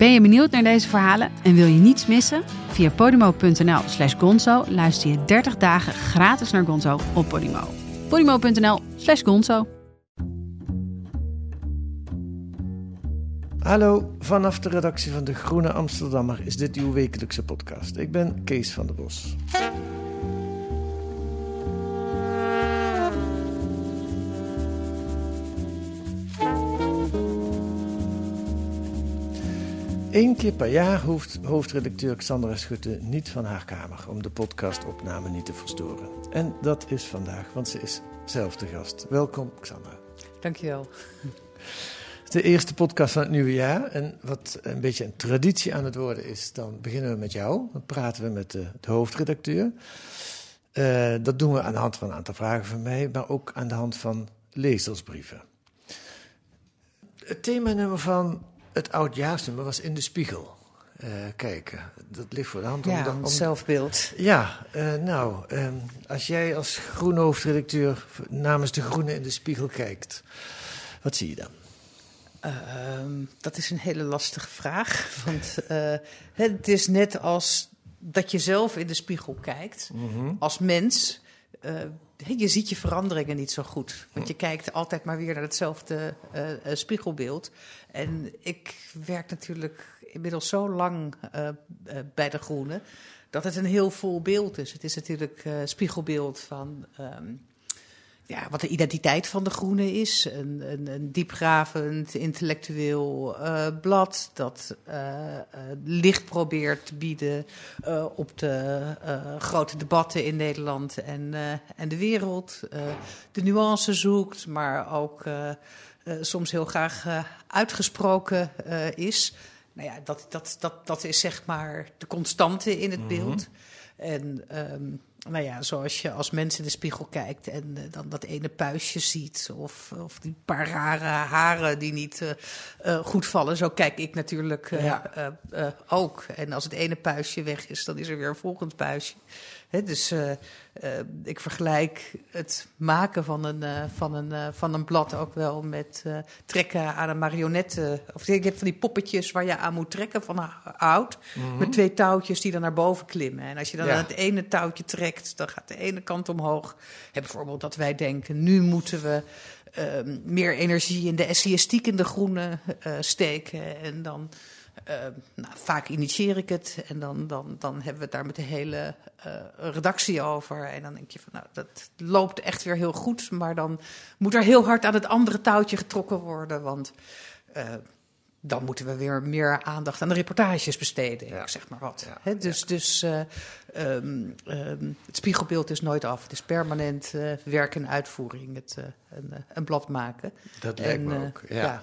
Ben je benieuwd naar deze verhalen en wil je niets missen? Via podimo.nl slash gonzo luister je 30 dagen gratis naar Gonzo op Podimo. podimo.nl slash gonzo Hallo, vanaf de redactie van De Groene Amsterdammer is dit uw wekelijkse podcast. Ik ben Kees van der Bos. Eén keer per jaar hoeft hoofdredacteur Xandra Schutte niet van haar kamer om de podcastopname niet te verstoren. En dat is vandaag, want ze is zelf de gast. Welkom, Xandra. Dankjewel. De eerste podcast van het nieuwe jaar. En wat een beetje een traditie aan het worden is, dan beginnen we met jou. Dan praten we met de, de hoofdredacteur. Uh, dat doen we aan de hand van een aantal vragen van mij, maar ook aan de hand van lezersbrieven. Het themanummer van het oudjaarsnummer was In de Spiegel. Uh, kijken, dat ligt voor de hand. Om, ja, om, zelfbeeld. Ja, uh, nou, um, als jij als groene hoofdredacteur namens de Groene in de Spiegel kijkt, wat zie je dan? Uh, dat is een hele lastige vraag. Want uh, het is net als dat je zelf in de spiegel kijkt, mm -hmm. als mens. Uh, je ziet je veranderingen niet zo goed. Want je kijkt altijd maar weer naar hetzelfde spiegelbeeld. En ik werk natuurlijk inmiddels zo lang bij de Groene. dat het een heel vol beeld is. Het is natuurlijk spiegelbeeld van. Um, ja, wat de identiteit van de Groene is. Een, een, een diepgravend, intellectueel uh, blad dat uh, uh, licht probeert te bieden op de grote debatten in Nederland en, en de wereld. de nuance zoekt, maar ook soms heel graag uitgesproken is. Nou ja, dat, dat, dat, dat is zeg maar de constante in het beeld. Mm -hmm. En um, nou ja, zoals je als mens in de spiegel kijkt en uh, dan dat ene puistje ziet, of, of die paar rare haren die niet uh, uh, goed vallen. Zo kijk ik natuurlijk ja. ook. En als het ene puistje weg is, dan is er weer een volgend puistje. He, dus ik vergelijk het maken van een, van, een, van een blad ook wel met trekken aan een marionette. Of je hebt van die poppetjes waar je aan moet trekken van hout. Mm -hmm. Met twee touwtjes die dan naar boven klimmen. En als je dan ja. aan het ene touwtje trekt, dan gaat de ene kant omhoog. He, bijvoorbeeld dat wij denken, nu moeten we meer energie in de essayistiek in de groene steken. En dan, uh, nou, vaak initieer ik het en dan, dan, dan hebben we het daar met de hele redactie over. En dan denk je van, nou, dat loopt echt weer heel goed. Maar dan moet er heel hard aan het andere touwtje getrokken worden, want dan moeten we weer meer aandacht aan de reportages besteden. Ja. Zeg maar wat. Ja, He, dus ja. dus um, um, het spiegelbeeld is nooit af. Het is permanent werk en uitvoering, het, een, een, blad maken. Dat lijkt me ook, ja.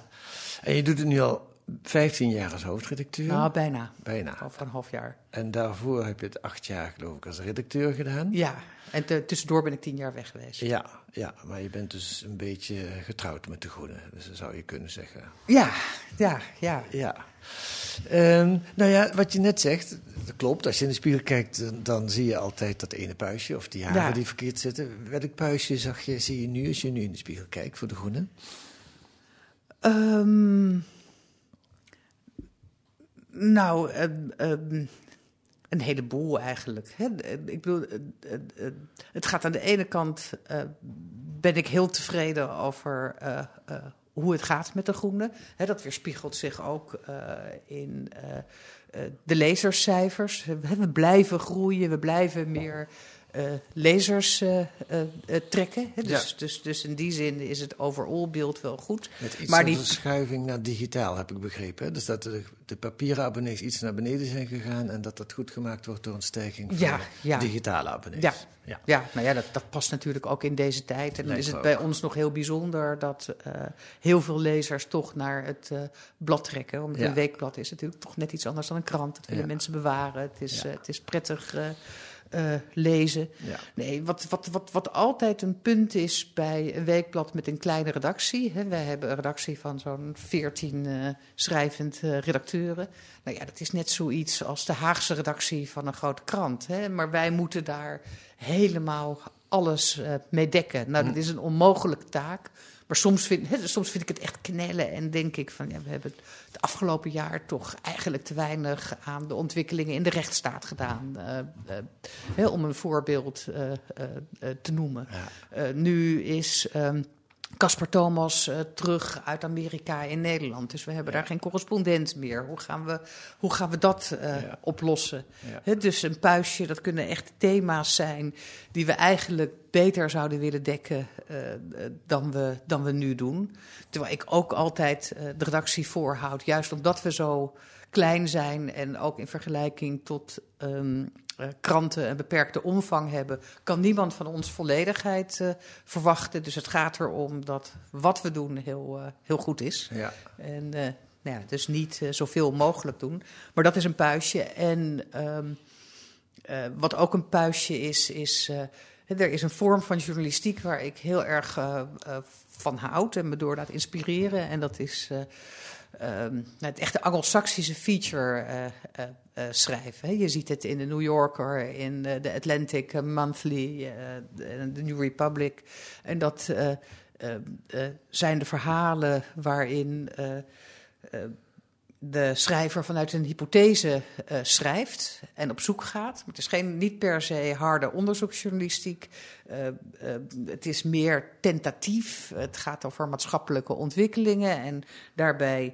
En je doet het nu al 15 jaar als hoofdredacteur? Nou, bijna. Bijna. Over een half jaar. En daarvoor heb je het acht jaar, geloof ik, als redacteur gedaan? Ja, en te, tussendoor ben ik tien jaar weg geweest. Ja, ja, maar je bent dus een beetje getrouwd met de Groene, dus zou je kunnen zeggen. Ja, ja, ja. ja. Um, nou ja, wat je net zegt, dat klopt. Als je in de spiegel kijkt, dan, dan zie je altijd dat ene puistje of die haren ja. die verkeerd zitten. Welk puistje zag je, zie je nu als je nu in de spiegel kijkt voor de Groene? Um, nou, uh, uh, een heleboel eigenlijk. Hè. Ik bedoel, het gaat aan de ene kant, ben ik heel tevreden over hoe het gaat met de groene. Hè, dat weerspiegelt zich ook in de lezerscijfers. We blijven groeien, we blijven meer eh, lezers eh, eh, eh, trekken. Hè? Dus, Ja. dus, dus in die zin is het overall beeld wel goed. Met iets Maar die- verschuiving naar digitaal, heb ik begrepen. hè? Dus dat de, de papieren abonnees iets naar beneden zijn gegaan... en dat dat goed gemaakt wordt door een stijging van Ja, digitale abonnees. Ja. ja. Ja, nou ja, dat, dat past natuurlijk ook in deze tijd. En dan is het bij ook. ons nog heel bijzonder dat eh, heel veel lezers toch naar het eh, blad trekken. Omdat Ja. een weekblad is natuurlijk toch net iets anders dan een krant. Dat willen Ja. mensen bewaren. Het is, Ja. eh, het is prettig eh, lezen. Ja. Nee, wat, wat, wat, wat altijd een punt is bij een weekblad met een kleine redactie. Hè, wij hebben een redactie van zo'n 14 eh, schrijvend eh, redacteuren. Nou ja, dat is net zoiets als de Haagse redactie van een grote krant. Hè, maar wij moeten daar helemaal alles mee dekken. Nou, dat is een onmogelijke taak. Maar soms vind, soms vind ik het echt knellen en denk ik van ja, we hebben het afgelopen jaar toch eigenlijk te weinig aan de ontwikkelingen in de rechtsstaat gedaan. eh, eh, om een voorbeeld eh, te noemen. Ja. Nu is ehm, Casper Thomas eh, terug uit Amerika in Nederland. Dus we hebben daar geen correspondent meer. Hoe gaan we, hoe gaan we dat eh, Ja. oplossen? Ja. Dus een puistje, dat kunnen echt thema's zijn die we eigenlijk beter zouden willen dekken eh, dan, we, dan we nu doen. Terwijl ik ook altijd de redactie voorhoud, juist omdat we zo klein zijn en ook in vergelijking tot ehm, eh, kranten een beperkte omvang hebben, kan niemand van ons volledigheid eh, verwachten. Dus het gaat erom dat wat we doen heel, eh, heel goed is. Ja. En nou ja, dus niet zoveel mogelijk doen. Maar dat is een puistje. En ehm, eh, wat ook een puistje is, is. er is een vorm van journalistiek waar ik heel erg van houd en me door laat inspireren. En dat is ehm, het echte Anglo-Saxische feature eh, eh, eh, schrijven. Je ziet het in de New Yorker, in de Atlantic Monthly, de New Republic. En dat zijn de verhalen waarin. De schrijver vanuit een hypothese eh, schrijft en op zoek gaat. Het is geen, niet per se harde onderzoeksjournalistiek. Eh, eh, het is meer tentatief. Het gaat over maatschappelijke ontwikkelingen. En daarbij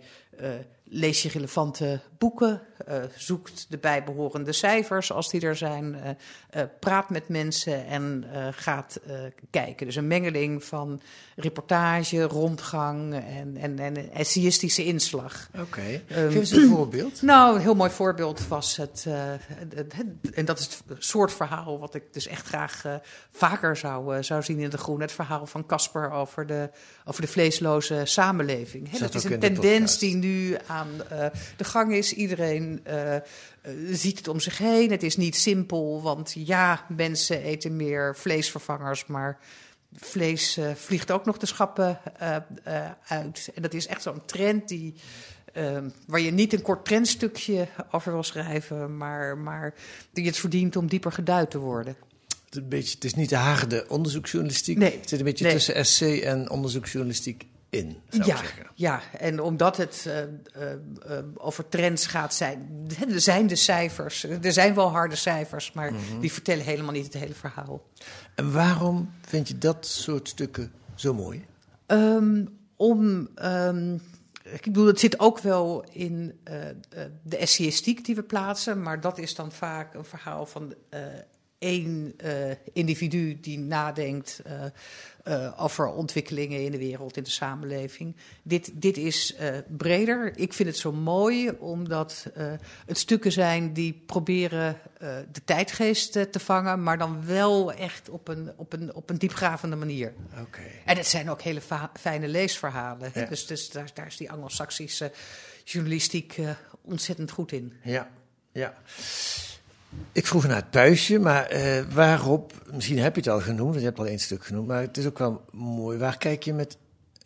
lees je relevante boeken. eh, zoekt de bijbehorende cijfers als die er zijn. eh, eh, praat met mensen en gaat kijken. Dus een mengeling van reportage, rondgang en, en, en essayistische inslag. Oké. Ehm, Geef eens een voorbeeld. Nou, een heel mooi voorbeeld was het, het- en dat is het soort verhaal wat ik dus echt graag vaker zou, zou zien in de groen. Het verhaal van Casper over de, over de vleesloze samenleving. Dat is een tendens die nu aan de gang is. Iedereen eh, eh, ziet het om zich heen. Het is niet simpel, want ja, mensen eten meer vleesvervangers, maar vlees eh, vliegt ook nog de schappen uit. En dat is echt zo'n trend die, ehm, waar je niet een kort trendstukje over wil schrijven, maar, maar die het verdient om dieper geduid te worden. Het is, een beetje, het is niet de harde onderzoeksjournalistiek. Nee. Het zit een beetje Nee. tussen essay en onderzoeksjournalistiek in, zou ja, ik zeggen. ja, en omdat het eh, eh, eh, over trends gaat zijn, er zijn de cijfers, er zijn wel harde cijfers, maar Mhm. die vertellen helemaal niet het hele verhaal. En waarom vind je dat soort stukken zo mooi? Ehm, om, ehm, ik bedoel, het zit ook wel in de essayistiek die we plaatsen, maar dat is dan vaak een verhaal van één eh, individu die nadenkt eh, eh, over ontwikkelingen in de wereld, in de samenleving. Dit, dit is breder. Ik vind het zo mooi omdat het stukken zijn die proberen de tijdgeest te vangen, maar dan wel echt op een, op een, op een diepgravende manier. Oké. En het zijn ook hele fijne leesverhalen. Ja. Dus, dus daar, daar is die Anglo-Saxische journalistiek ontzettend goed in. Ja, ja. Ik vroeg naar het puistje, maar eh, waarop, misschien heb je het al genoemd, want je hebt al één stuk genoemd, maar het is ook wel mooi. Waar kijk je met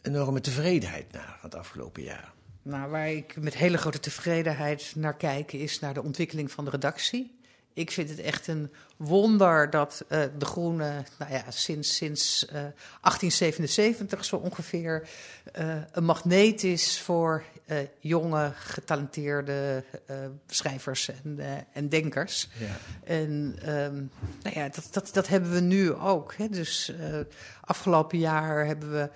enorme tevredenheid naar van het afgelopen jaar? Nou, waar ik met hele grote tevredenheid naar kijk, is naar de ontwikkeling van de redactie. Ik vind het echt een wonder dat eh, De Groene, nou ja, sinds, sinds eh, 1877 zo ongeveer, eh, een magneet is voor eh, jonge, getalenteerde eh, schrijvers en, eh, en denkers. Ja. En ehm, nou ja, dat, dat, dat hebben we nu ook. Hè. Dus eh, afgelopen jaar hebben we eh,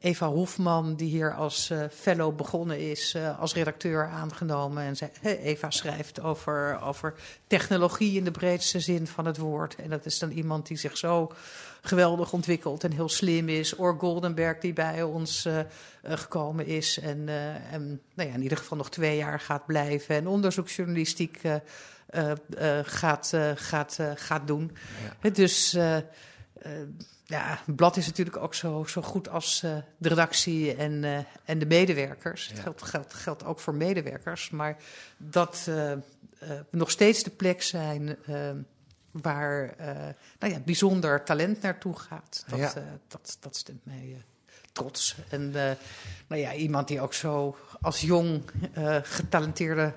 Eva Hofman, die hier als uh, fellow begonnen is, uh, als redacteur aangenomen. En zij, Eva schrijft over, over technologie in de breedste zin van het woord. En dat is dan iemand die zich zo geweldig ontwikkelt en heel slim is. Or Goldenberg, die bij ons gekomen is. En, en nou ja, in ieder geval nog twee jaar gaat blijven. En onderzoeksjournalistiek gaat, gaat, gaat doen. Ja. Dus ja, het blad is natuurlijk ook zo, zo goed als uh, de redactie en, uh, en de medewerkers. Ja. Het geldt, geldt, geldt ook voor medewerkers. Maar dat uh, nog steeds de plek zijn waar nou ja, bijzonder talent naartoe gaat. Dat, ja. dat, dat stemt mij trots. En nou ja, iemand die ook zo als jong getalenteerde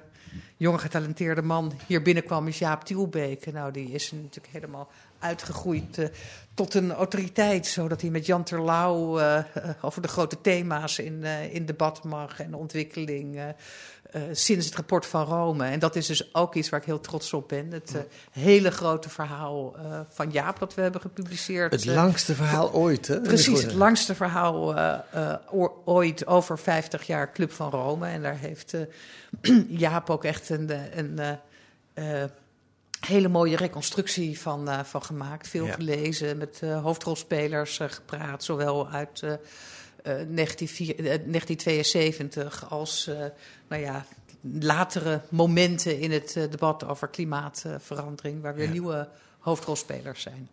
jonge getalenteerde man hier binnenkwam is Jaap Tielbeek. Nou, die is natuurlijk helemaal uitgegroeid uh, tot een autoriteit, zodat hij met Jan Terlouw uh, over de grote thema's in, in debat mag en ontwikkeling. sinds het rapport van Rome. En dat is dus ook iets waar ik heel trots op ben. Het hele grote verhaal van Jaap dat we hebben gepubliceerd. Het langste verhaal ooit, hè? Precies, het langste verhaal ooit over 50 jaar Club van Rome. En daar heeft Jaap ook echt een, een, een hele mooie reconstructie van, uh, van gemaakt. Veel ja. gelezen, met uh, hoofdrolspelers uh, gepraat, zowel uit 1972 als nou ja, latere momenten in het debat over klimaatverandering, waar weer ja. nieuwe hoofdrolspelers zijn.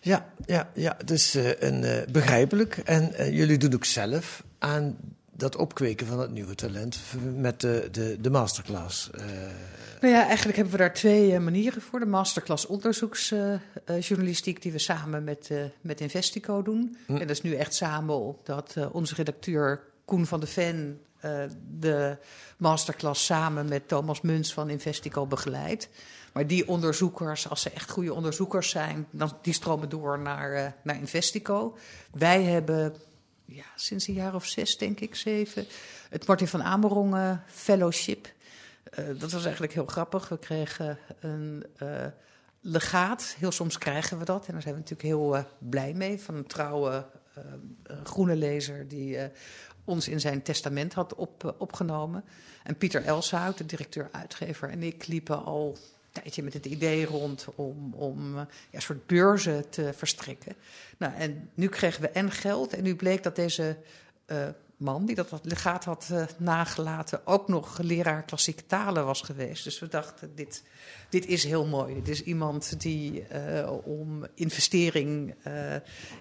Ja, ja, ja dus een, begrijpelijk. En jullie doen ook zelf aan dat opkweken van het nieuwe talent met de, de, de masterclass. Nou ja, eigenlijk hebben we daar twee uh, manieren voor. De masterclass onderzoeksjournalistiek, uh, die we samen met, uh, met Investico doen. Hm. En dat is nu echt samen omdat onze redacteur Koen van de Ven de masterclass samen met Thomas Muns van Investico begeleidt. Maar die onderzoekers, als ze echt goede onderzoekers zijn, dan, die stromen door naar, naar Investico. Wij hebben ja, sinds een jaar of zes, denk ik, zeven, het Martin van Amerongen Fellowship. Uh, dat was eigenlijk heel grappig. We kregen een uh, legaat. Heel soms krijgen we dat. En daar zijn we natuurlijk heel uh, blij mee. Van een trouwe groene lezer die ons in zijn testament had op, opgenomen. En Pieter Elshout, de directeur-uitgever, en ik liepen al tijdje met het idee rond om, om ja, een soort beurzen te verstrekken. Nou, en nu kregen we en geld. En nu bleek dat deze man die dat legaat had uh, nagelaten, ook nog leraar klassieke talen was geweest. Dus we dachten, dit, dit is heel mooi. Dit is iemand die uh, om investering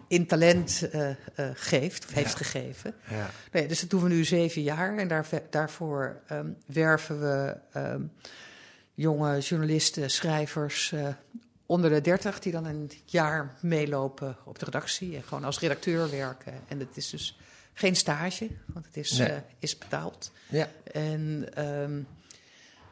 in talent geeft, of heeft gegeven. Ja. Nee, dus dat doen we nu zeven jaar en daar, daarvoor um, werven we um, jonge journalisten, schrijvers onder de dertig die dan een jaar meelopen op de redactie en gewoon als redacteur werken. En het is dus geen stage, want het is, nee. uh, is betaald. Ja. En um,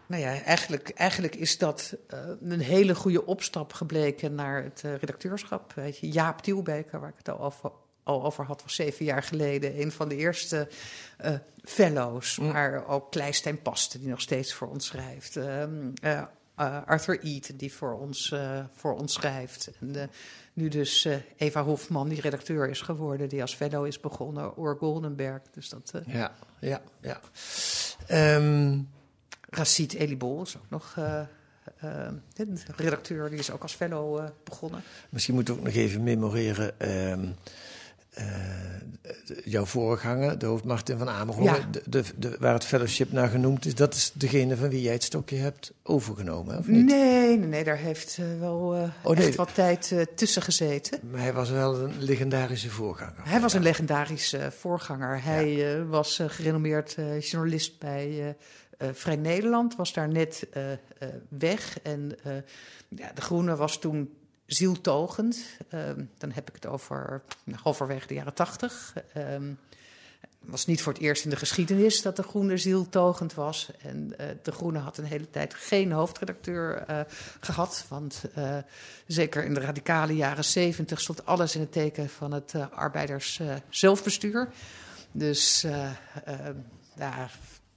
nou ja, eigenlijk, eigenlijk is dat uh, een hele goede opstap gebleken naar het redacteurschap. Weet je, Jaap Tielbeker, waar ik het al over, al over had, was zeven jaar geleden een van de eerste uh, fellows. Mm. Maar ook Kleistijn Paste, die nog steeds voor ons schrijft. Um, Arthur Eat, die voor ons, voor ons schrijft. En, nu dus Eva Hofman, die redacteur is geworden, die als fellow is begonnen, Oor Goldenberg. Dus dat, ja, ja, ja. Um, Racit Elibol is ook nog uh, de redacteur, die is ook als fellow begonnen. Misschien moeten we ook nog even memoreren. Um, uh, jouw voorganger, de hoofd Martin van Amerongen, ja. de, de, de, waar het fellowship naar genoemd is, dat is degene van wie jij het stokje hebt overgenomen, of niet? Nee, nee, nee daar heeft uh, wel uh, oh, nee. echt wat tijd tussen gezeten. Maar hij was wel een legendarische voorganger. Hij was een legendarische voorganger. Hij ja. was gerenommeerd journalist bij Vrij Nederland, was daar net weg. En ja, De Groene was toen zieltogend. Um, dan heb ik het over nou, halverwege de jaren tachtig. Um, het was niet voor het eerst in de geschiedenis dat de Groene zieltogend was. En uh, de Groene had een hele tijd geen hoofdredacteur uh, gehad. Want uh, zeker in de radicale jaren zeventig stond alles in het teken van het arbeiders zelfbestuur. Dus ja,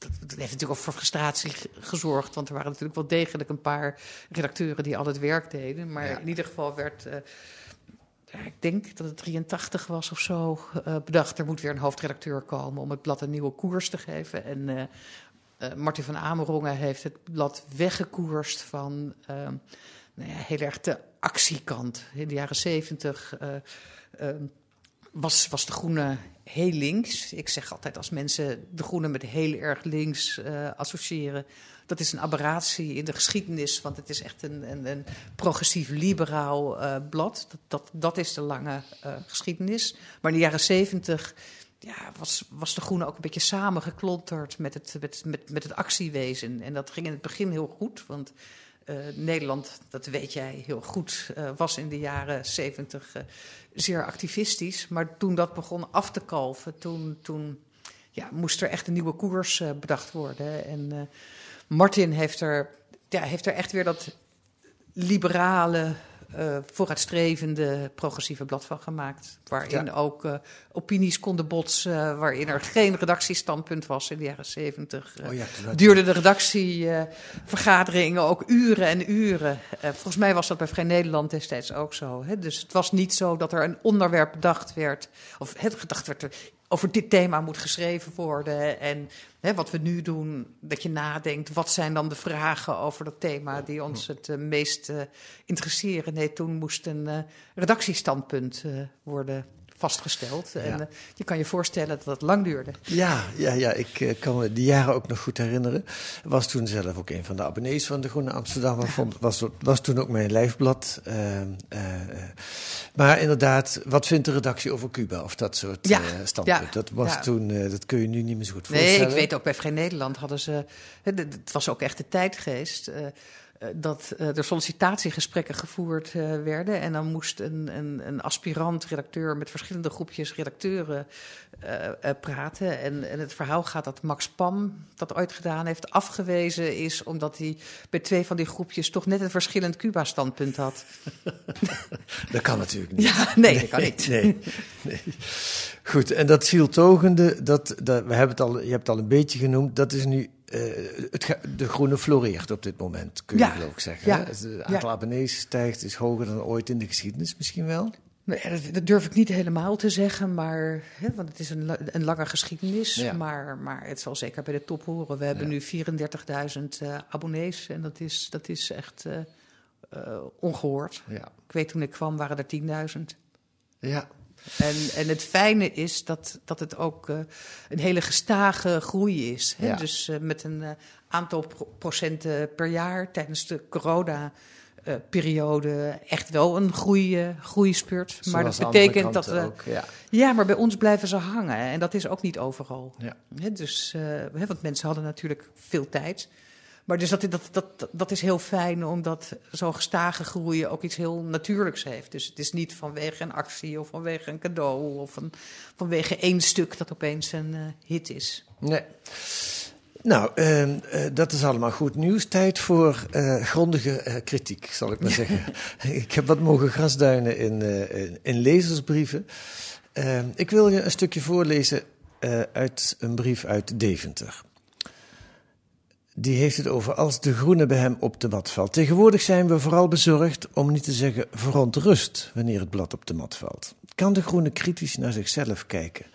dat, heeft natuurlijk ook voor frustratie gezorgd. Want er waren natuurlijk wel degelijk een paar redacteuren die al het werk deden. Maar ja. in ieder geval werd uh, ja, ik denk dat het 83 was of zo, uh, bedacht er moet weer een hoofdredacteur komen om het blad een nieuwe koers te geven. En uh, Martin van Amerongen heeft het blad weggekoerst van nou ja, heel erg de actiekant. In de jaren 70 was, was de Groene heel links. Ik zeg altijd als mensen de Groene met heel erg links associëren dat is een aberratie in de geschiedenis, want het is echt een, een, progressief-liberaal uh, blad. Dat, dat, dat, is de lange uh, geschiedenis. Maar in de jaren zeventig ja, was, was de Groene ook een beetje samengeklonterd met het, met, met, met het actiewezen. En dat ging in het begin heel goed, want uh, Nederland, dat weet jij heel goed, was in de jaren zeventig zeer activistisch. Maar toen dat begon af te kalven, toen, toen ja, moest er echt een nieuwe koers bedacht worden. En Martin heeft er, ja, heeft er echt weer dat liberale, uh, vooruitstrevende, progressieve blad van gemaakt. Waarin ook uh, opinies konden botsen, uh, waarin er geen redactiestandpunt was in de jaren zeventig. Oh ja, duurde de redactievergaderingen ook uren en uren. volgens mij was dat bij Vrij Nederland destijds ook zo. Hè? Dus het was niet zo dat er een onderwerp bedacht werd, of het gedacht werd, over dit thema moet geschreven worden. En hè, wat we nu doen, dat je nadenkt, wat zijn dan de vragen over dat thema die ons het uh, meest uh, interesseren. Nee, toen moest een uh, redactiestandpunt worden vastgesteld. En uh, je kan je voorstellen dat dat lang duurde. Ja, ja, ja ik uh, kan me die jaren ook nog goed herinneren. Was toen zelf ook een van de abonnees van de Groene Amsterdam. Vond, was, was toen ook mijn lijfblad. Uh, maar inderdaad, wat vindt de redactie over Cuba of dat soort? Ja, dat was toen, dat kun je nu niet meer zo goed voorstellen. Nee, ik weet ook bij Vrij Nederland hadden ze. Het was ook echt de tijdgeest. Eh, dat uh, er sollicitatiegesprekken gevoerd uh, werden. En dan moest een, een, een aspirant-redacteur met verschillende groepjes redacteuren praten. En, en, het verhaal gaat dat Max Pam dat ooit gedaan heeft, afgewezen is omdat hij bij twee van die groepjes toch net een verschillend Cuba-standpunt had. dat kan natuurlijk niet. Ja, nee, dat kan niet. Nee, nee. Goed, en dat zieltogende, dat, dat, we hebben het al, je hebt het al een beetje genoemd, dat is nu het, de groene floreert op dit moment, kun je ja. ook zeggen. Ja. Het aantal ja. abonnees stijgt, is hoger dan ooit in de geschiedenis misschien wel. Dat, dat, durf ik niet helemaal te zeggen, maar, hè, want het is een, een lange geschiedenis. Ja. Maar, maar het zal zeker bij de top horen. We hebben nu 34.000 uh, abonnees en dat is, dat is echt uh, uh, ongehoord. Ik weet toen ik kwam waren er 10.000. Ja, en, en het fijne is dat, dat het ook uh, een hele gestage groei is. Hè? Ja. Dus uh, met een uh, aantal pro procenten per jaar tijdens de corona-periode echt wel een groei, groeispurt. Maar dat betekent dat we. Ja. ja. maar bij ons blijven ze hangen. En dat is ook niet overal. Ja. Hè? Dus, hè, want mensen hadden natuurlijk veel tijd. Maar dus dat, dat, dat, dat is heel fijn, omdat zo'n gestage groeien ook iets heel natuurlijks heeft. Dus het is niet vanwege een actie of vanwege een cadeau of een, vanwege één stuk dat opeens een uh, hit is. Nee. Nou, uh, uh, dat is allemaal goed nieuws. Tijd voor uh, grondige kritiek, zal ik maar zeggen. ik heb wat mogen grasduinen in, in, in lezersbrieven. Ehm, ik wil je een stukje voorlezen uit een brief uit Deventer die heeft het over als de groene bij hem op de mat valt. Tegenwoordig zijn we vooral bezorgd, om niet te zeggen verontrust, wanneer het blad op de mat valt. Kan de groene kritisch naar zichzelf kijken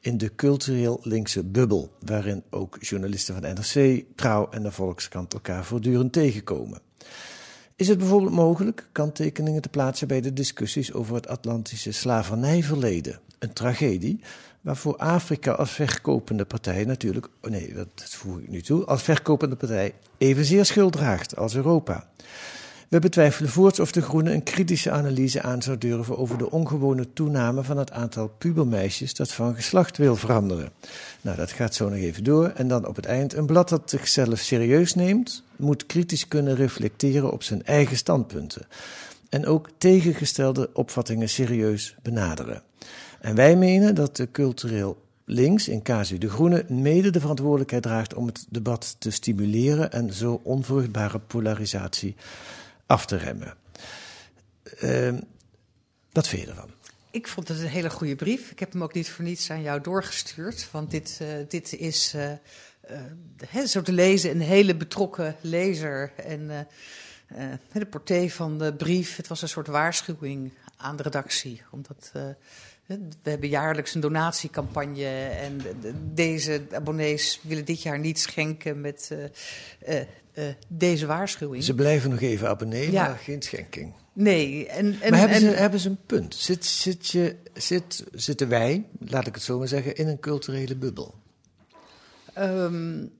in de cultureel linkse bubbel, waarin ook journalisten van NRC, Trouw en de Volkskrant elkaar voortdurend tegenkomen? Is het bijvoorbeeld mogelijk kanttekeningen te plaatsen bij de discussies over het Atlantische slavernijverleden? Een tragedie waarvoor Afrika als verkopende partij natuurlijk, oh nee, dat voeg ik nu toe, als verkopende partij evenzeer schuld draagt als Europa. We betwijfelen voorts of de Groenen een kritische analyse aan zou durven over de ongewone toename van het aantal pubermeisjes dat van geslacht wil veranderen. Nou, dat gaat zo nog even door. En dan op het eind, een blad dat zichzelf serieus neemt, moet kritisch kunnen reflecteren op zijn eigen standpunten. En ook tegengestelde opvattingen serieus benaderen. En wij menen dat de cultureel links, in casu de Groene, mede de verantwoordelijkheid draagt om het debat te stimuleren en zo onvruchtbare polarisatie af te remmen. Uh, wat vind je ervan? Ik vond het een hele goede brief. Ik heb hem ook niet voor niets aan jou doorgestuurd. Want dit, uh, dit is, uh, zo te lezen, een hele betrokken lezer. En de portée van de brief, het was een soort waarschuwing aan de redactie. Omdat we hebben jaarlijks een donatiecampagne en deze abonnees willen dit jaar niet schenken met uh, deze waarschuwing. Ze blijven nog even abonnee, ja. maar geen schenking. Nee. En, en, maar hebben, en, ze, hebben ze een punt? Zit, zit je, zit, zitten wij, laat ik het zo maar zeggen, in een culturele bubbel? Um,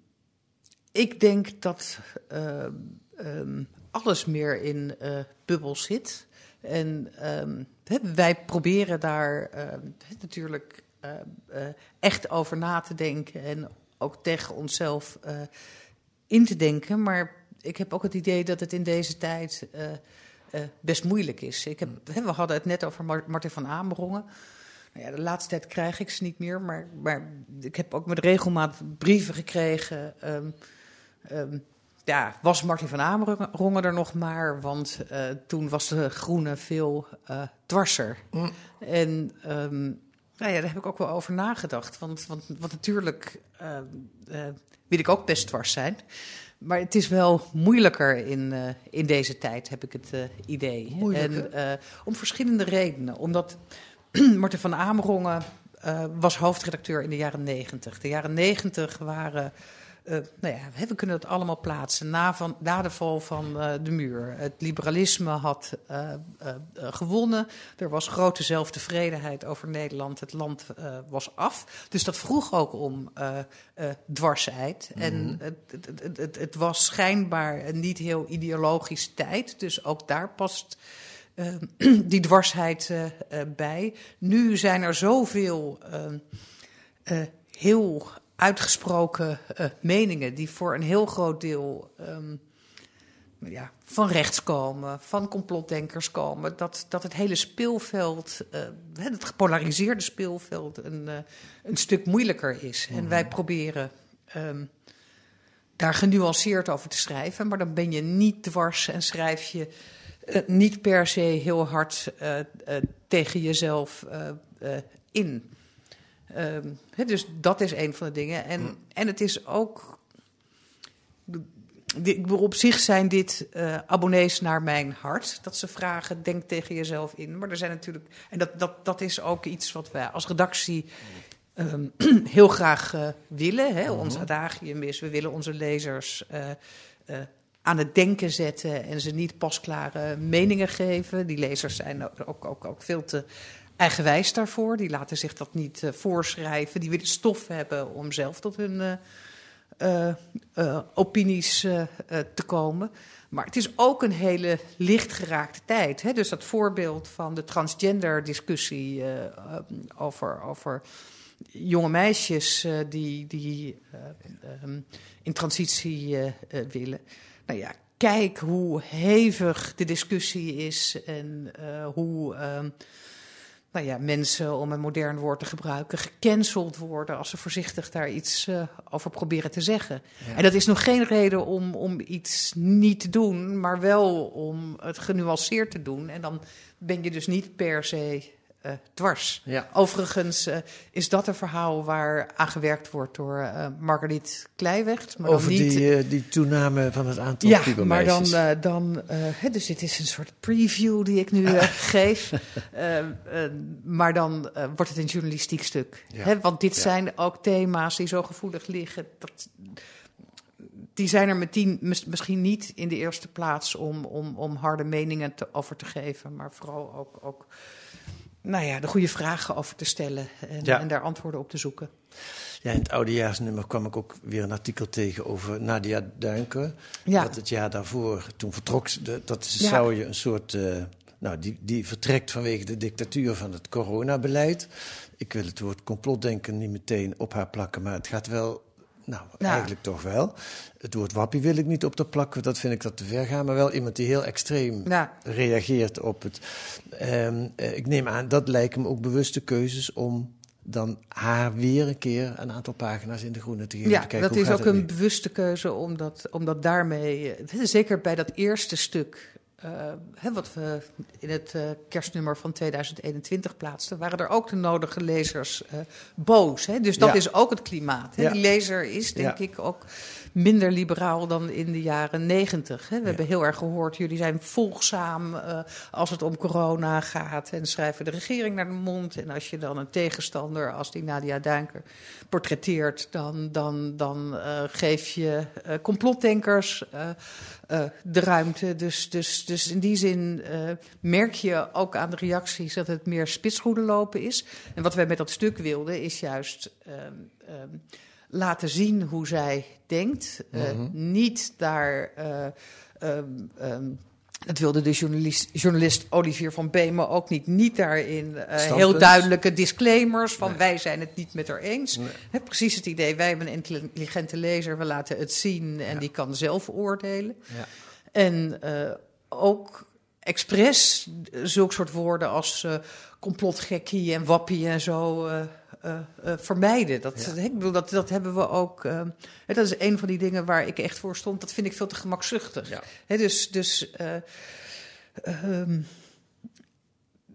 ik denk dat uh, um, alles meer in uh, bubbels zit. En um, wij proberen daar uh, natuurlijk echt over na te denken en ook tegen onszelf in te denken. Maar ik heb ook het idee dat het in deze tijd best moeilijk is. Ik heb, we hadden het net over Martin van Amerongen. Nou ja, de laatste tijd krijg ik ze niet meer, maar, maar ik heb ook met regelmaat brieven gekregen. Ja, was Martin van Amerongen er nog maar, want uh, toen was de groene veel uh, dwarser. Mm. En um, nou ja, daar heb ik ook wel over nagedacht. Want, want, want natuurlijk uh, wil ik ook best dwars zijn. Maar het is wel moeilijker in, in deze tijd, heb ik het idee. En om verschillende redenen. Omdat Martin van Amerongen was hoofdredacteur in de jaren negentig. De jaren negentig waren nou ja, we kunnen het allemaal plaatsen. Na, van, na de val van uh, de muur. Het liberalisme had uh, gewonnen. Er was grote zelftevredenheid over Nederland. Het land was af. Dus dat vroeg ook om dwarsheid. -hmm. En het, het, het, het, was schijnbaar een niet heel ideologische tijd. Dus ook daar past. die dwarsheid bij. Nu zijn er zoveel heel uitgesproken uh, meningen die voor een heel groot deel um, ja, van rechts komen, van complotdenkers komen, dat, dat het hele speelveld, uh, het gepolariseerde speelveld, een, uh, een stuk moeilijker is. En wij mhm. proberen um, daar genuanceerd over te schrijven, maar dan ben je niet dwars en schrijf je niet per se heel hard tegen jezelf in. Um, dus dat is een van de dingen. En, mm. en het is ook. op zich zijn dit uh, abonnees naar mijn hart. Dat ze vragen, denk tegen jezelf in. Maar er zijn natuurlijk. En dat, dat, dat is ook iets wat wij als redactie um, heel graag uh, willen. Hè. Mm-hmm. Ons adagium is: we willen onze lezers. Uh, aan het denken zetten en ze niet pasklare meningen geven. Die lezers zijn ook, ook, ook veel te eigenwijs daarvoor. Die laten zich dat niet uh, voorschrijven. Die willen stof hebben om zelf tot hun uh, uh, opinies te komen. Maar het is ook een hele lichtgeraakte tijd. Hè? Dus dat voorbeeld van de transgender discussie over, over jonge meisjes die, die um, in transitie willen. Nou ja, kijk hoe hevig de discussie is en hoe ehm, nou ja, mensen, om een modern woord te gebruiken, gecanceld worden als ze voorzichtig daar iets uh, over proberen te zeggen. En dat is nog geen reden om, om iets niet te doen, maar wel om het genuanceerd te doen. En dan ben je dus niet per se uh, dwars. Ja. Overigens uh, is dat een verhaal waar aan gewerkt wordt door uh, Marguerite Kleiwecht. Maar Over niet... die, die toename van het aantal Ja, maar dan, dan dus dit is een soort preview die ik nu geef. maar dan wordt het een journalistiek stuk. Ja. Want dit ja. zijn ook thema's die zo gevoelig liggen. Dat, die zijn er meteen misschien niet in de eerste plaats om, om, om harde meningen te, over te geven, maar vooral ook, ook nou ja, de goede vragen over te stellen en, en, daar antwoorden op te zoeken. Ja, in het oudejaarsnummer kwam ik ook weer een artikel tegen over Nadia Duinken. Ja. Dat het jaar daarvoor, toen vertrok ze, dat zou je een soort... Uh, nou, die, die vertrekt vanwege de dictatuur van het coronabeleid. Ik wil het woord complotdenken niet meteen op haar plakken, maar het gaat wel nou, nou, eigenlijk toch wel. Het woord wappie wil ik niet op de plakken, dat vind ik dat te ver gaan. Maar wel iemand die heel extreem reageert op het. Um, ik neem aan, dat lijken me ook bewuste keuzes om dan haar weer een keer een aantal pagina's in de groene te geven. Ja, te kijken, dat is ook een bewuste keuze, omdat, omdat daarmee, eh, zeker bij dat eerste stuk hè, wat we in het uh, kerstnummer van 2021 plaatsten, waren er ook de nodige lezers uh, boos. Hè? Dus dat ja. is ook het klimaat. Hè? Ja. Die lezer is, denk ik, ook minder liberaal dan in de jaren negentig. We hebben heel erg gehoord, jullie zijn volgzaam uh, als het om corona gaat en schrijven de regering naar de mond. En als je dan een tegenstander als die Nadia Duinker portretteert, dan, dan, dan uh, geef je uh, complotdenkers de ruimte. Dus, dus, dus in die zin merk je ook aan de reacties dat het meer spitsgoeden lopen is. En wat wij met dat stuk wilden is juist... Um, um, laten zien hoe zij denkt. Uh, niet daar. Um, um, dat wilde de journalist, journalist Olivier van Beemen ook niet. Niet daarin uh, heel duidelijke disclaimers van nee. wij zijn het niet met haar eens. Nee. He, precies het idee, wij hebben een intelligente lezer, we laten het zien en ja. die kan zelf oordelen. Ja. En uh, ook expres zulke soort woorden als uh, complotgekkie en wappie en zo vermijden. Dat, ja. ik bedoel, dat, dat hebben we ook. dat is een van die dingen waar ik echt voor stond. Dat vind ik veel te gemakzuchtig. Ja. He, dus. dus um,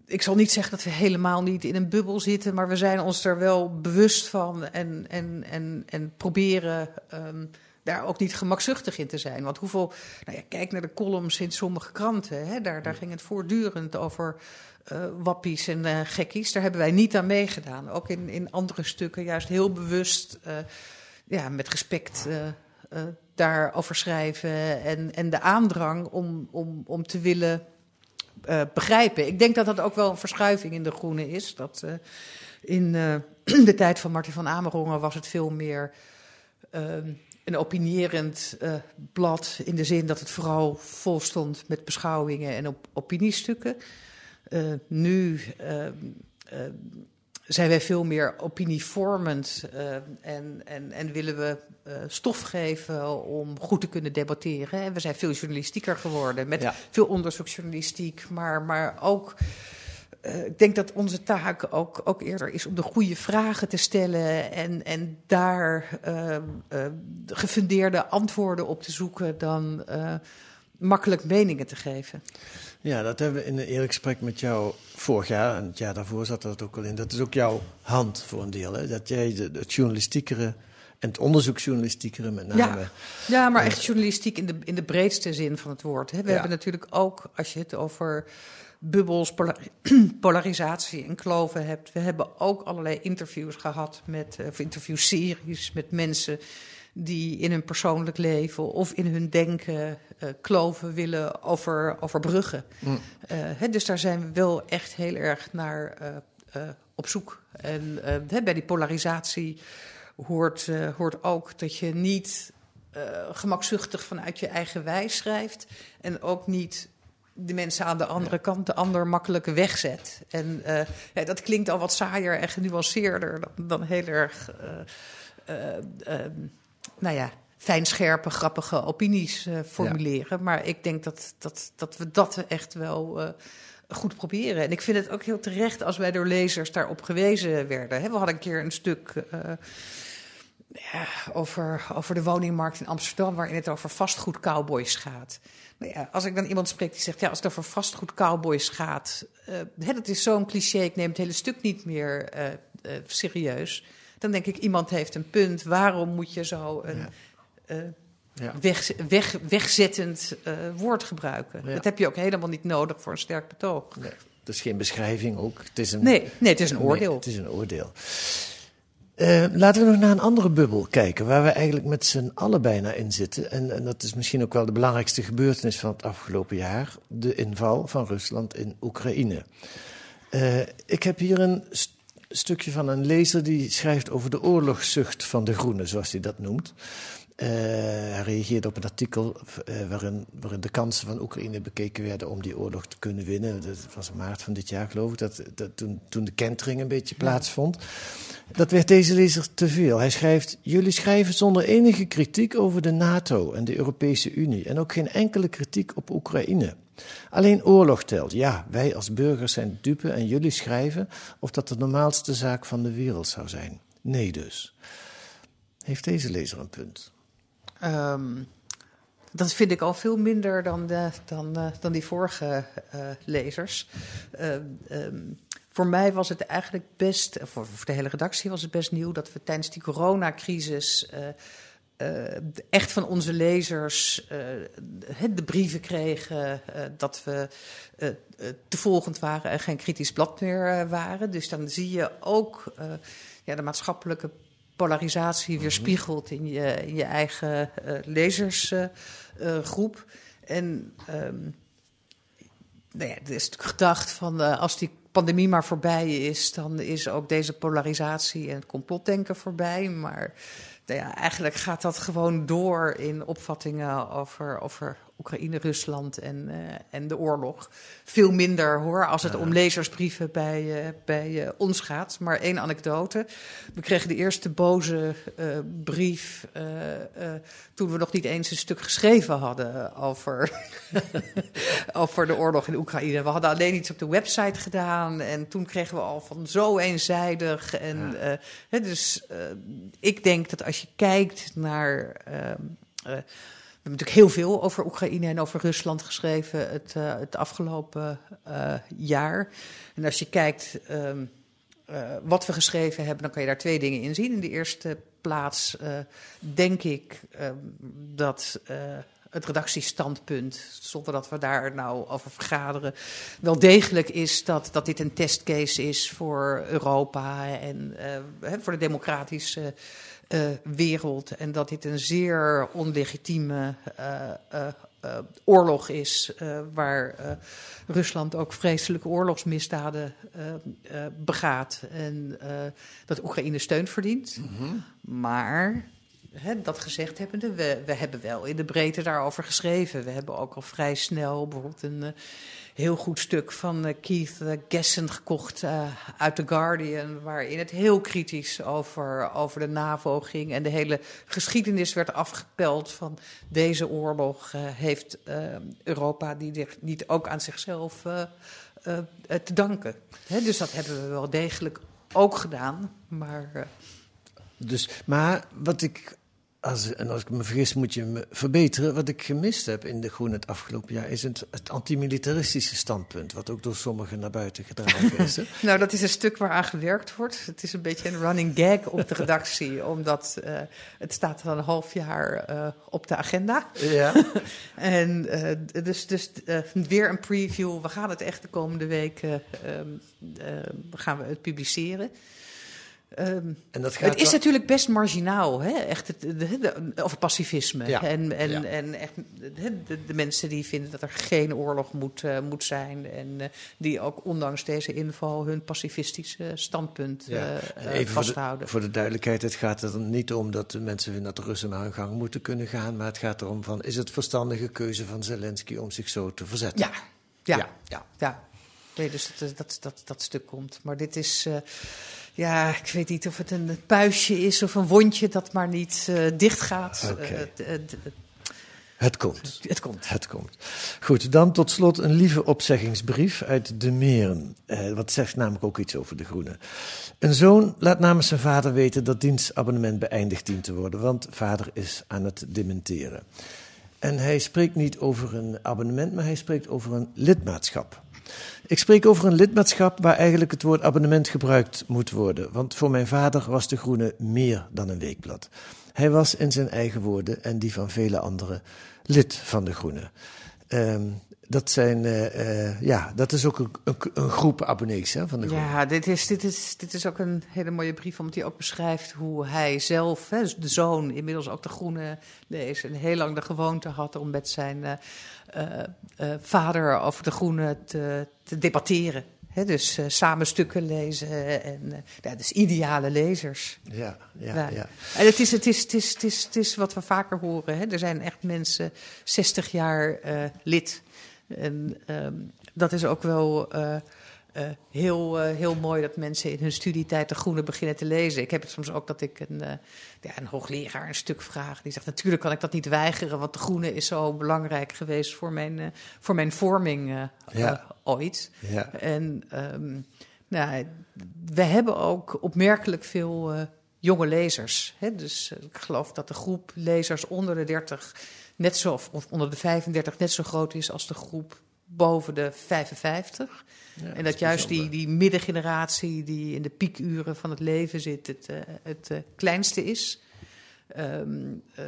ik zal niet zeggen dat we helemaal niet in een bubbel zitten, maar we zijn ons er wel bewust van en, en, en, en proberen um, daar ook niet gemakzuchtig in te zijn. Want hoeveel, nou ja, kijk naar de columns in sommige kranten, hè, daar, daar ging het voortdurend over uh, wappies en uh, gekkies. Daar hebben wij niet aan meegedaan. Ook in, in andere stukken juist heel bewust, uh, ja, met respect daarover schrijven. En, en de aandrang om, om, om te willen begrijpen. Ik denk dat dat ook wel een verschuiving in de groene is. Dat in de tijd van Martin van Amerongen was het veel meer ehm, een opinierend blad in de zin dat het vooral vol stond met beschouwingen en op opiniestukken. Uh, nu uh, zijn wij veel meer opinievormend en, en, en willen we stof geven om goed te kunnen debatteren. En we zijn veel journalistieker geworden met ja. veel onderzoeksjournalistiek, maar, maar ook uh, ik denk dat onze taak ook, ook eerder is om de goede vragen te stellen en, en daar gefundeerde antwoorden op te zoeken dan makkelijk meningen te geven. Ja, dat hebben we in een eerlijk gesprek met jou vorig jaar, en het jaar daarvoor zat dat ook al in. Dat is ook jouw hand voor een deel, hè? dat jij de, het journalistiekere en het onderzoeksjournalistiekere met name. Ja, ja maar echt journalistiek in de, in de breedste zin van het woord. Hè? We ja. hebben natuurlijk ook, als je het over bubbels, polarisatie en kloven hebt. We hebben ook allerlei interviews gehad met, of interviewseries met mensen die in hun persoonlijk leven of in hun denken uh, kloven willen over, overbruggen. Mm. Hè, dus daar zijn we wel echt heel erg naar uh, op zoek. En bij die polarisatie hoort, hoort ook dat je niet gemakzuchtig vanuit je eigen wijs schrijft en ook niet de mensen aan de andere kant de ander makkelijk wegzet. En uh, ja, dat klinkt al wat saaier en genuanceerder dan, dan heel erg, uh, uh, nou ja, fijnscherpe, grappige opinies formuleren. Ja. Maar ik denk dat, dat, dat we dat echt wel goed proberen. En ik vind het ook heel terecht als wij door lezers daarop gewezen werden. We hadden een keer een stuk ja, over, over de woningmarkt in Amsterdam, waarin het over vastgoedcowboys gaat. Nou ja, als ik dan iemand spreek die zegt, ja, als het over vastgoedcowboys gaat, uh, hè, dat is zo'n cliché, ik neem het hele stuk niet meer serieus. Dan denk ik, iemand heeft een punt, waarom moet je zo een ja. Ja. Weg, weg, wegzettend woord gebruiken? Dat heb je ook helemaal niet nodig voor een sterk betoog. Nee, het is geen beschrijving ook. Het is een, nee, nee, het is een oordeel. Nee, het is een oordeel. Uh, laten we nog naar een andere bubbel kijken, waar we eigenlijk met z'n allen bijna in zitten. En, en, dat is misschien ook wel de belangrijkste gebeurtenis van het afgelopen jaar: de inval van Rusland in Oekraïne. Uh, ik heb hier een st stukje van een lezer die schrijft over de oorlogszucht van de Groenen, zoals hij dat noemt. Uh, hij reageerde op een artikel uh, waarin, waarin, de kansen van Oekraïne bekeken werden om die oorlog te kunnen winnen. Dat was in maart van dit jaar, geloof ik, dat, dat toen, toen, de kentering een beetje plaatsvond. Dat werd deze lezer te veel. Hij schrijft: Jullie schrijven zonder enige kritiek over de NATO en de Europese Unie en ook geen enkele kritiek op Oekraïne. Alleen oorlog telt. Ja, wij als burgers zijn dupe en jullie schrijven of dat de normaalste zaak van de wereld zou zijn. Nee dus. Heeft deze lezer een punt? Um, dat vind ik al veel minder dan, de, dan, uh, dan die vorige uh, lezers. Uh, um, voor mij was het eigenlijk best, voor, voor, de hele redactie was het best nieuw dat we tijdens die coronacrisis eh, echt van onze lezers uh, de brieven kregen dat we te volgend waren en geen kritisch blad meer waren. Dus dan zie je ook ja, de maatschappelijke polarisatie weerspiegeld in je, in je eigen lezersgroep. en um, nou ja, er is natuurlijk gedacht van als die pandemie maar voorbij is, dan is ook deze polarisatie en het complotdenken voorbij. Maar nou ja, eigenlijk gaat dat gewoon door in opvattingen over, over Oekraïne, Rusland en, uh, en de oorlog. Veel minder hoor, als het om lezersbrieven bij, uh, bij uh, ons gaat. Maar één anekdote. We kregen de eerste boze brief toen we nog niet eens een stuk geschreven hadden over, over de oorlog in Oekraïne. We hadden alleen iets op de website gedaan en toen kregen we al van zo eenzijdig. En, ja. dus ik denk dat als je kijkt naar we hebben natuurlijk heel veel over Oekraïne en over Rusland geschreven het, uh, het afgelopen uh, jaar. En als je kijkt um, uh, wat we geschreven hebben, dan kan je daar twee dingen in zien. In de eerste plaats denk ik um, dat het redactiestandpunt, zonder dat we daar nou over vergaderen, wel degelijk is dat, dat dit een testcase is voor Europa en voor de democratische wereld. En dat dit een zeer onlegitieme uh, uh, oorlog is, waar Rusland ook vreselijke oorlogsmisdaden begaat. En dat Oekraïne steun verdient. Mm -hmm. Maar dat gezegd hebbende, we, we hebben wel in de breedte daarover geschreven. We hebben ook al vrij snel bijvoorbeeld een heel goed stuk van uh, Keith uh, Gessen gekocht uh, uit The Guardian, waarin het heel kritisch over, over de NAVO ging en de hele geschiedenis werd afgepeld van deze oorlog heeft Europa die niet ook aan zichzelf te danken. Dus dat hebben we wel degelijk ook gedaan, maar... Dus, maar wat ik als, en als ik me vergis, moet je me verbeteren. Wat ik gemist heb in De Groen het afgelopen jaar is het, het antimilitaristische standpunt, wat ook door sommigen naar buiten gedragen is. nou, dat is een stuk waar aan gewerkt wordt. Het is een beetje een running gag op de redactie, omdat uh, het staat al een half jaar uh, op de agenda. Ja. en uh, dus, dus weer een preview. We gaan het echt de komende weken gaan we het publiceren. Um, en dat gaat het is wel... natuurlijk best marginaal, hè? Echt het, de, de, over pacifisme. Ja. En, en, ja. en echt de, de, mensen die vinden dat er geen oorlog moet, uh, moet zijn. En uh, die ook ondanks deze inval hun pacifistische standpunt ja. uh, Even vasthouden. Voor de, voor de, duidelijkheid, het gaat er niet om dat de mensen vinden dat de Russen maar hun gang moeten kunnen gaan. Maar het gaat erom van, is het verstandige keuze van Zelensky om zich zo te verzetten? Ja, ja, ja. ja. ja. Nee, dus dat, dat, dat, dat stuk komt. Maar dit is ja, ik weet niet of het een puistje is of een wondje dat maar niet uh, dicht gaat. Okay. Uh, het komt. Het komt. Het komt. Goed, dan tot slot een lieve opzeggingsbrief uit De Meren. Uh, wat zegt namelijk ook iets over de Groene. Een zoon laat namens zijn vader weten dat dienstabonnement beëindigd dient te worden, want vader is aan het dementeren. En hij spreekt niet over een abonnement, maar hij spreekt over een lidmaatschap. Ik spreek over een lidmaatschap waar eigenlijk het woord abonnement gebruikt moet worden. Want voor mijn vader was De Groene meer dan een weekblad. Hij was in zijn eigen woorden en die van vele anderen lid van De Groene. Um, dat, zijn, uh, uh, ja, dat is ook een, een, een groep abonnees hè, van de groep. Ja, dit is, dit, is, dit is ook een hele mooie brief, omdat hij ook beschrijft hoe hij zelf, hè, de zoon, inmiddels ook de groene lezer, en heel lang de gewoonte had om met zijn uh, vader over de groene te, te debatteren. He, dus uh, samen stukken lezen en uh, ja, dus ideale lezers. Ja, ja, ja. ja. En het is, het, is, het, is, het, is, het is wat we vaker horen. Hè. Er zijn echt mensen 60 jaar uh, lid en um, dat is ook wel uh, uh, heel, uh, heel mooi dat mensen in hun studietijd de Groene beginnen te lezen. Ik heb het soms ook dat ik een, ja, een hoogleraar een stuk vraag. Die zegt, natuurlijk kan ik dat niet weigeren, want de Groene is zo belangrijk geweest voor mijn, voor mijn vorming ja. ooit. Ja. En um, nou, we hebben ook opmerkelijk veel jonge lezers. Hè? Dus ik geloof dat de groep lezers onder de 30 net zo, of onder de 35 net zo groot is als de groep boven de 55. Ja, en dat, dat juist die, die middengeneratie die in de piekuren van het leven zit, het, uh, het uh, kleinste is. Ehm, eh,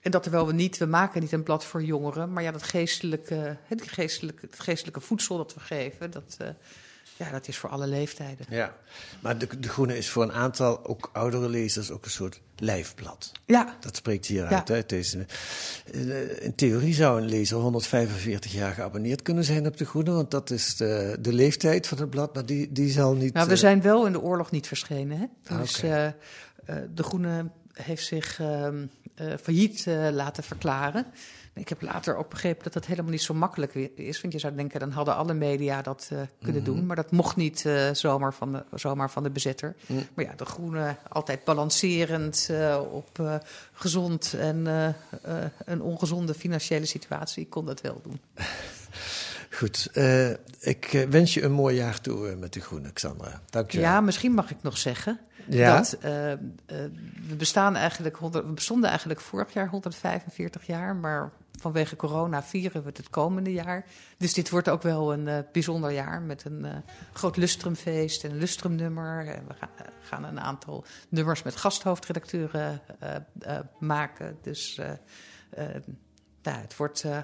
en dat terwijl we niet, we maken niet een blad voor jongeren, maar ja, dat geestelijke, het geestelijke, het geestelijke voedsel dat we geven, dat, uh, ja, dat is voor alle leeftijden. Ja, maar de, de Groene is voor een aantal ook oudere lezers ook een soort lijfblad. Ja. Dat spreekt hieruit. Ja. Uit deze, eh, in theorie zou een lezer 145 jaar geabonneerd kunnen zijn op de Groene, want dat is de, de leeftijd van het blad, maar die, die zal niet... Nou, we zijn wel in de oorlog niet verschenen, hè? Dus okay. uh, de Groene heeft zich uh, uh, failliet laten verklaren. Ik heb later ook begrepen dat dat helemaal niet zo makkelijk is. Want je zou denken, dan hadden alle media dat kunnen mm -hmm. doen. Maar dat mocht niet zomaar, van de, zomaar van de bezetter. Mm. Maar ja, de Groene altijd balancerend op gezond en een ongezonde financiële situatie kon dat wel doen. Goed, ik wens je een mooi jaar toe met de Groene, Xandra. Dank je wel. Ja, misschien mag ik nog zeggen ja? dat uh, we, bestaan eigenlijk 100, we bestonden eigenlijk vorig jaar 145 jaar, maar vanwege corona vieren we het komende jaar. Dus dit wordt ook wel een bijzonder jaar met een groot lustrumfeest en een lustrumnummer. En we gaan, gaan, een aantal nummers met gasthoofdredacteuren maken. Dus nou, het wordt uh,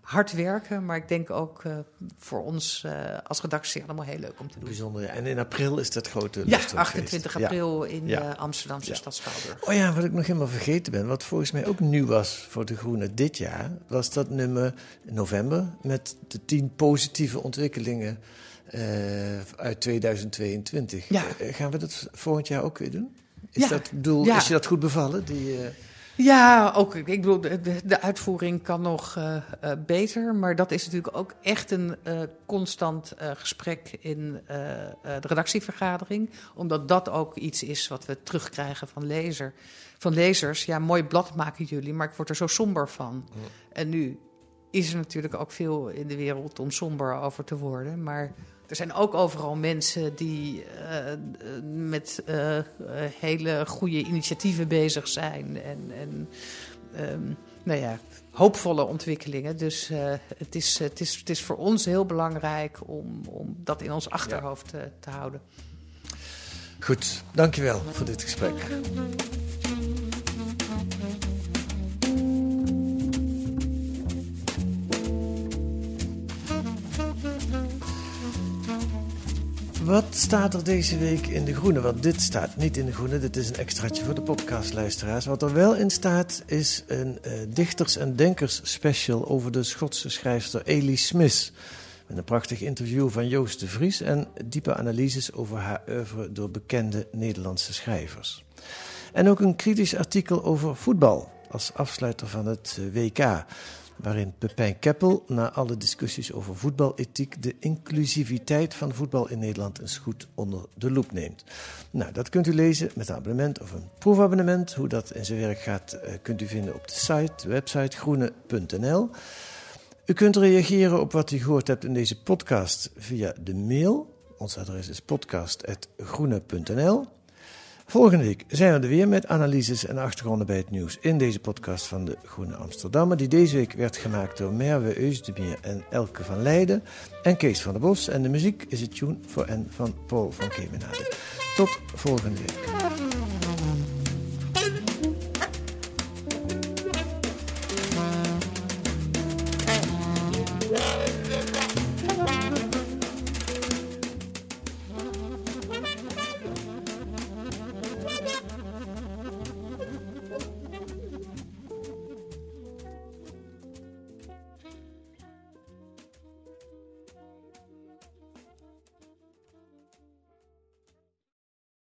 hard werken, maar ik denk ook uh, voor ons uh, als redactie allemaal heel leuk om te doen. Bijzonder, ja. En in april is dat grote Ja, 28 april ja. in ja. Amsterdamse ja. stad Schouwburg. Oh ja, wat ik nog helemaal vergeten ben, wat volgens mij ook nieuw was voor De Groene dit jaar, was dat nummer november met de tien positieve ontwikkelingen uit 2022. Ja. gaan we dat volgend jaar ook weer doen? Is, dat, bedoel, is je dat goed bevallen? Die, ja, ook. Ik bedoel, de, de uitvoering kan nog uh, uh, beter. Maar dat is natuurlijk ook echt een uh, constant gesprek in de redactievergadering. Omdat dat ook iets is wat we terugkrijgen van, lezer, van lezers. Ja, mooi blad maken jullie, maar ik word er zo somber van. Ja. En nu is er natuurlijk ook veel in de wereld om somber over te worden. Maar er zijn ook overal mensen die uh, met uh, hele goede initiatieven bezig zijn. En, en um, nou ja, hoopvolle ontwikkelingen. Dus het, is, het, is, het is voor ons heel belangrijk om, om dat in ons achterhoofd ja. te houden. Goed, dankjewel voor dit gesprek. Wat staat er deze week in de groene? Want dit staat niet in de groene, dit is een extraatje voor de podcastluisteraars. Wat er wel in staat is een uh, dichters- en denkers special over de Schotse schrijfster Elie Smith. Met een prachtig interview van Joost de Vries en diepe analyses over haar oeuvre door bekende Nederlandse schrijvers. En ook een kritisch artikel over voetbal als afsluiter van het WK waarin Pepijn Keppel na alle discussies over voetbalethiek de inclusiviteit van voetbal in Nederland eens goed onder de loep neemt. Nou, dat kunt u lezen met een abonnement of een proefabonnement. Hoe dat in zijn werk gaat, kunt u vinden op de site, website groene.nl. U kunt reageren op wat u gehoord hebt in deze podcast via de mail. Ons adres is podcast.groene.nl. Volgende week zijn we er weer met analyses en achtergronden bij het nieuws in deze podcast van de Groene Amsterdammer, die deze week werd gemaakt door Merwe Eusdemeer en Elke van Leiden en Kees van der Bos. En de muziek is het tune voor en van Paul van Kemenade. Tot volgende week.